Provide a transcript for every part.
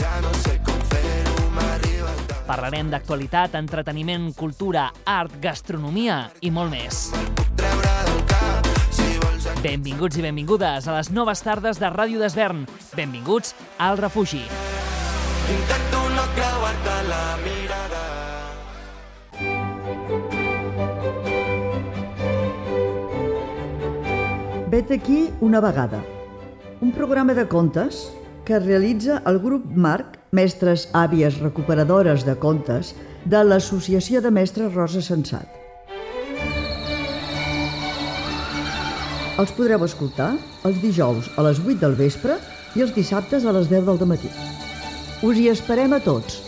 Ja no sé com fer-ho, m'arriba. Parlarem d'actualitat, entreteniment, cultura, art, gastronomia i molt més. Benvinguts i benvingudes a les noves tardes de Ràdio d'Esvern. Benvinguts al refugi. Intento no creuar-te la mirada. Vet aquí una vegada. Un programa de contes que realitza el grup Marc, mestres àvies recuperadores de contes, de l'Associació de Mestres Rosa Sensat. Els podreu escoltar els dijous a les 8 del vespre i els dissabtes a les 10 del matí. Us hi esperem a tots.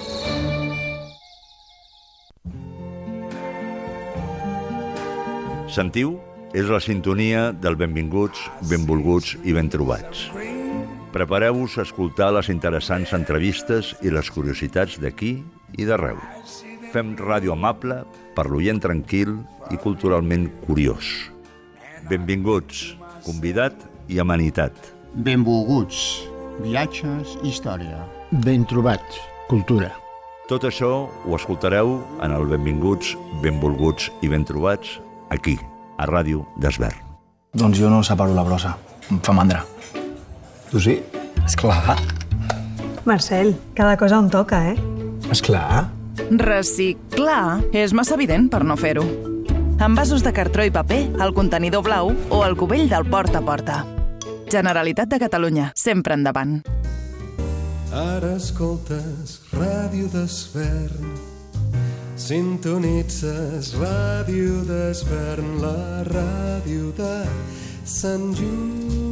Sentiu? És la sintonia del benvinguts, benvolguts i ben trobats. Prepareu-vos a escoltar les interessants entrevistes i les curiositats d'aquí i d'arreu. Fem ràdio amable per l'oient tranquil i culturalment curiós. Benvinguts, convidat i amenitat. Benvolguts, viatges, història. Ben trobats, cultura. Tot això ho escoltareu en el Benvinguts, Benvolguts i Ben Trobats aquí, a Ràdio d'Esvern. Doncs jo no separo la brossa. Em fa mandra. Tu sí? Esclar. Marcel, cada cosa on toca, eh? Esclar. Reciclar és massa evident per no fer-ho. Envasos de cartró i paper, el contenidor blau o el cubell del porta a porta. Generalitat de Catalunya, sempre endavant. Ara escoltes Ràdio d'Esvern. Sintonitzes Ràdio d'Esvern, la ràdio de Sant Just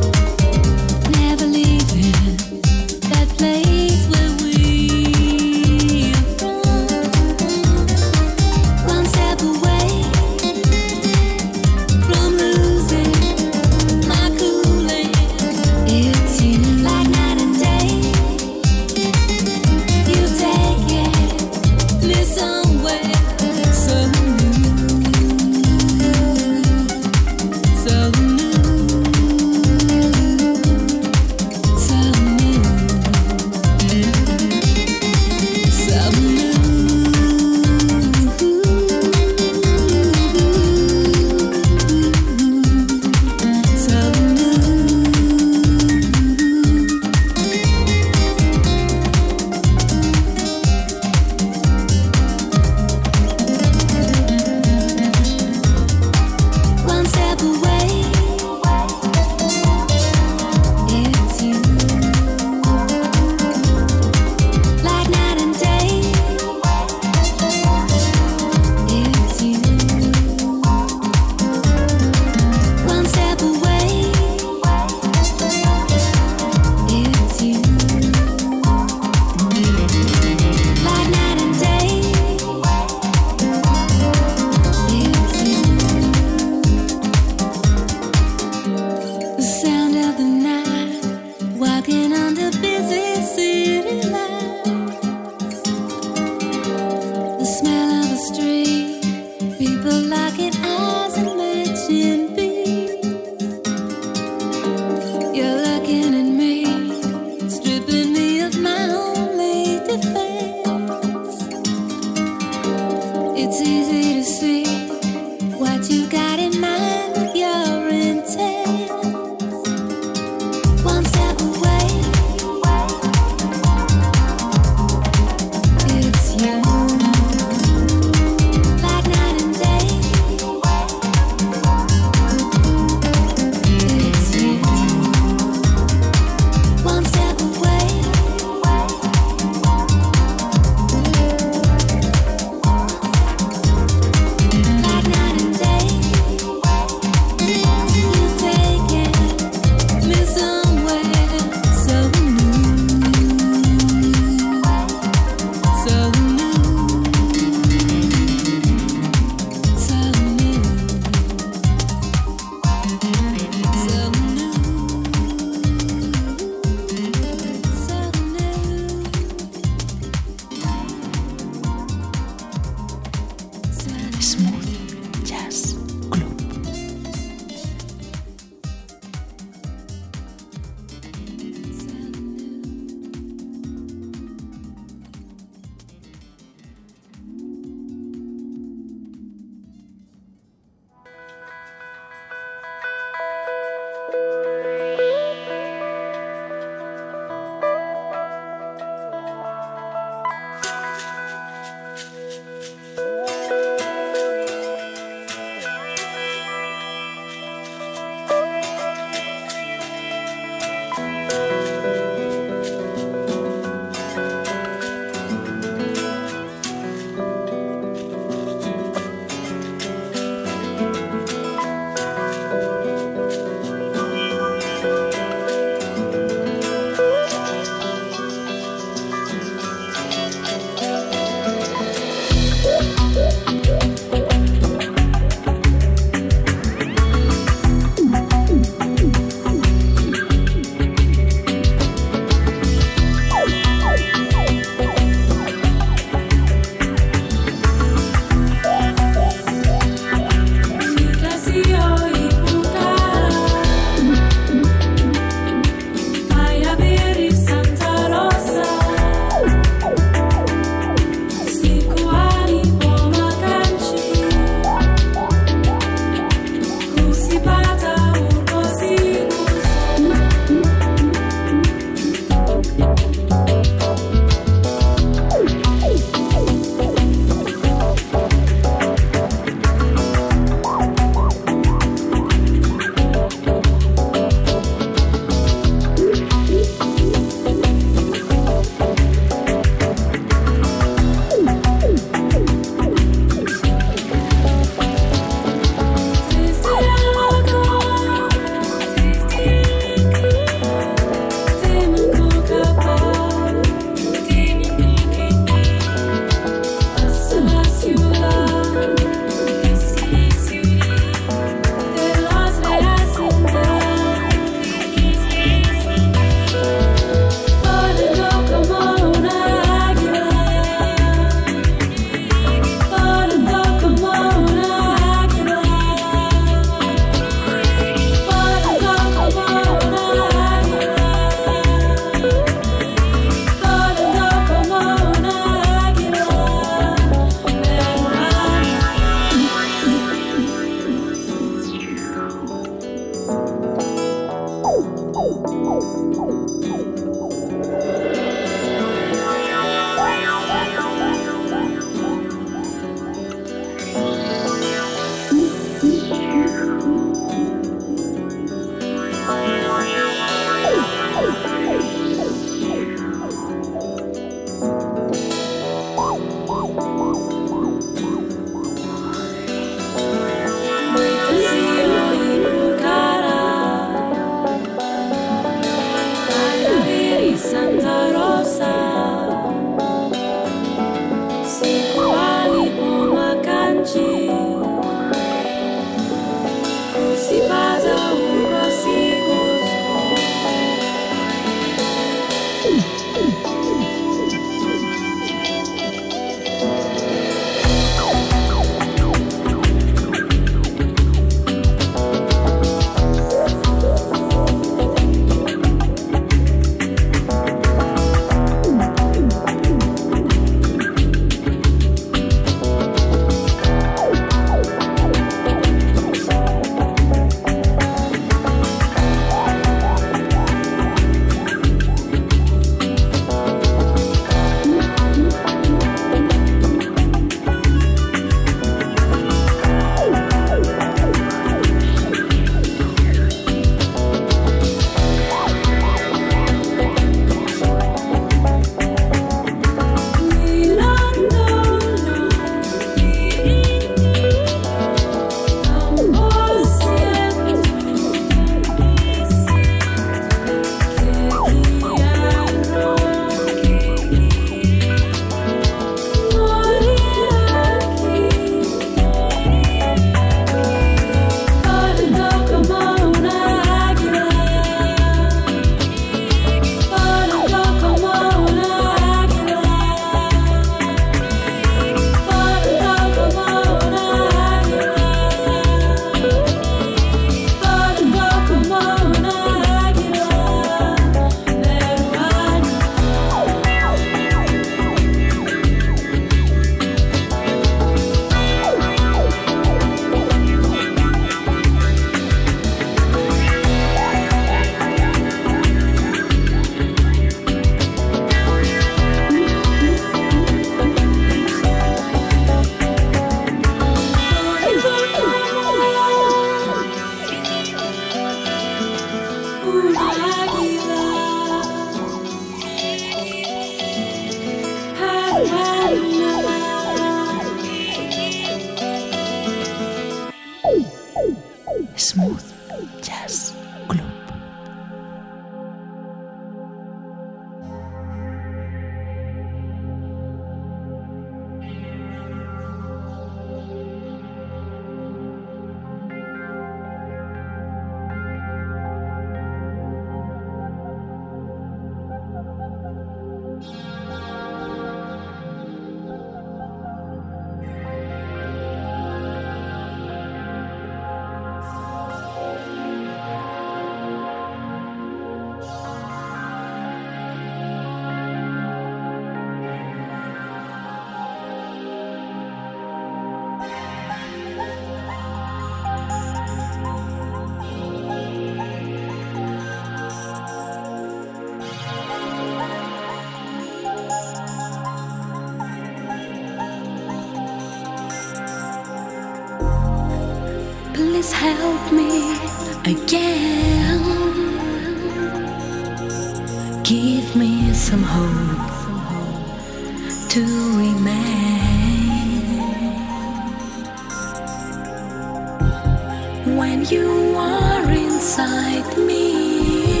When you are inside me,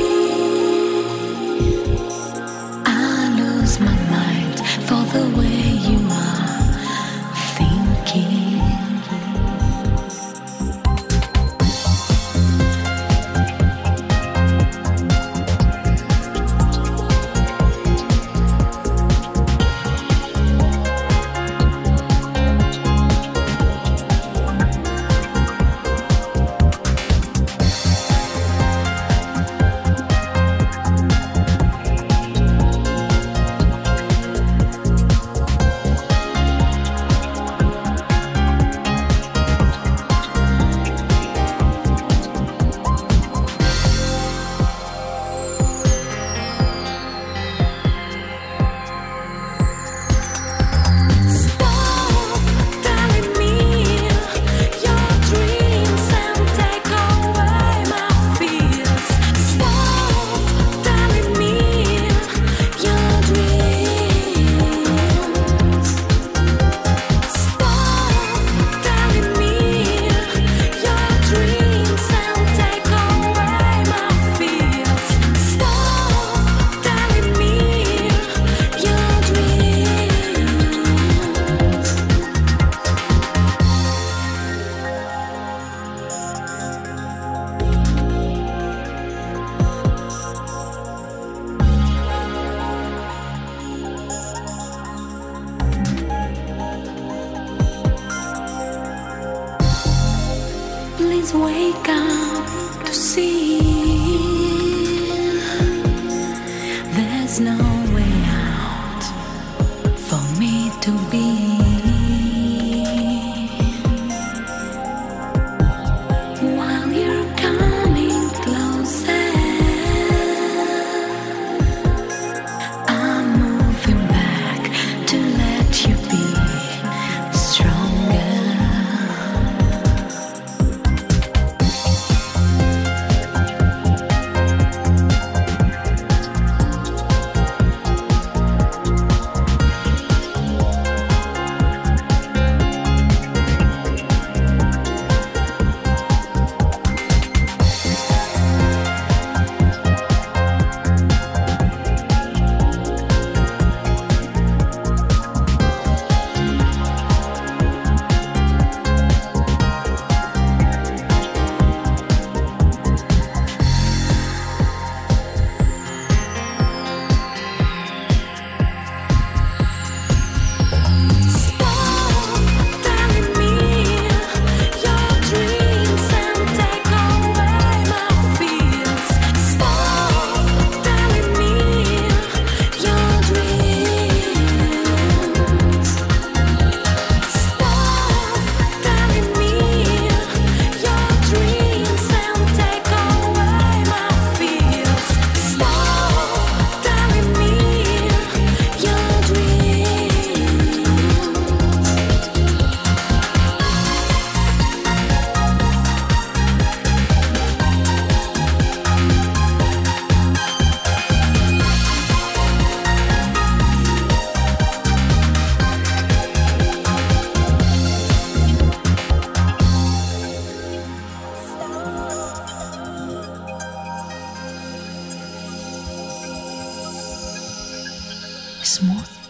to be. smooth.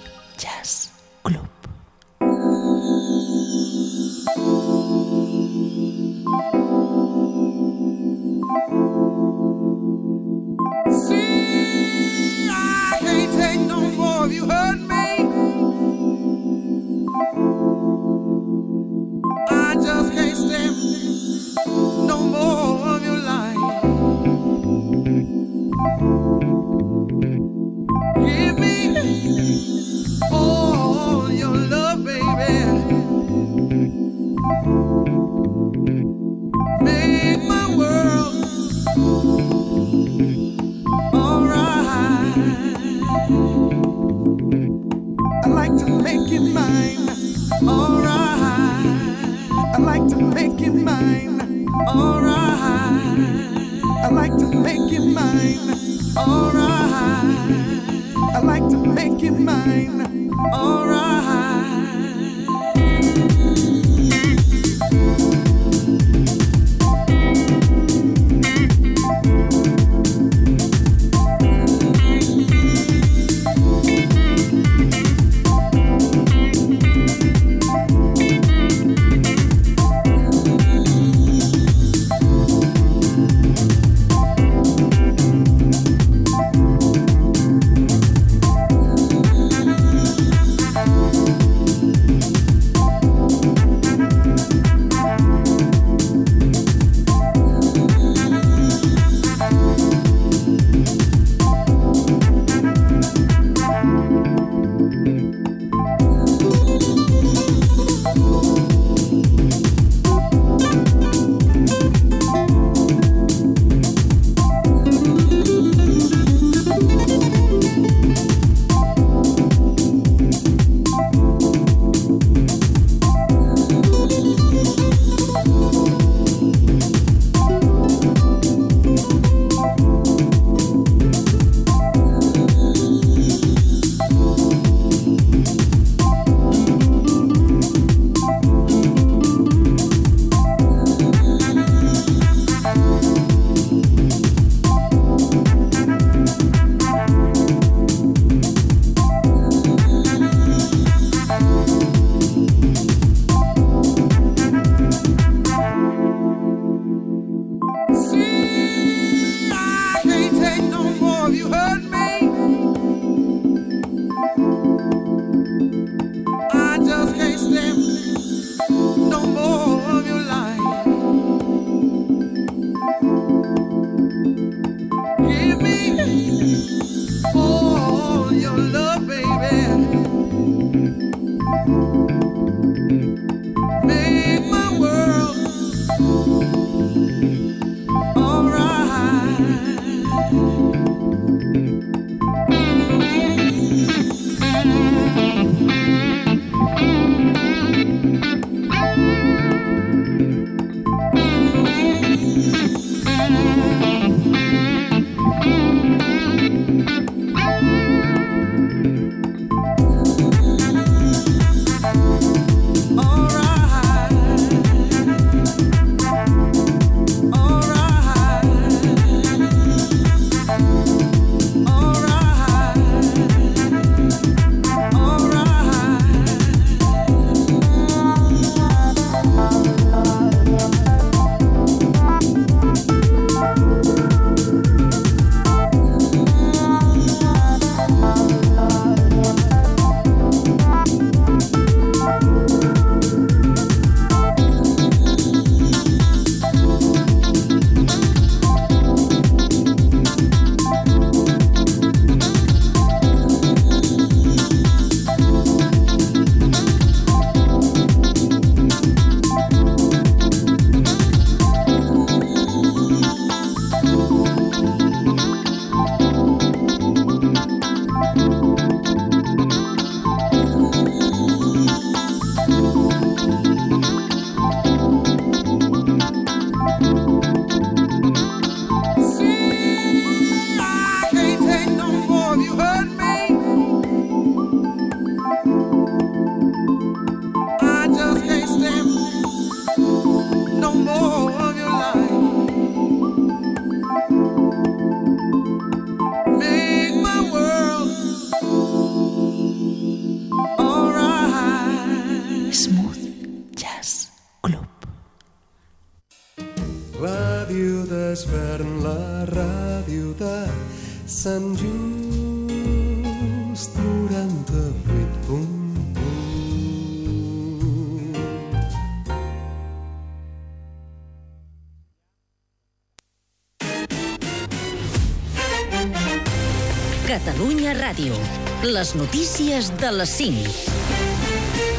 Ràdio. Les notícies de les 5.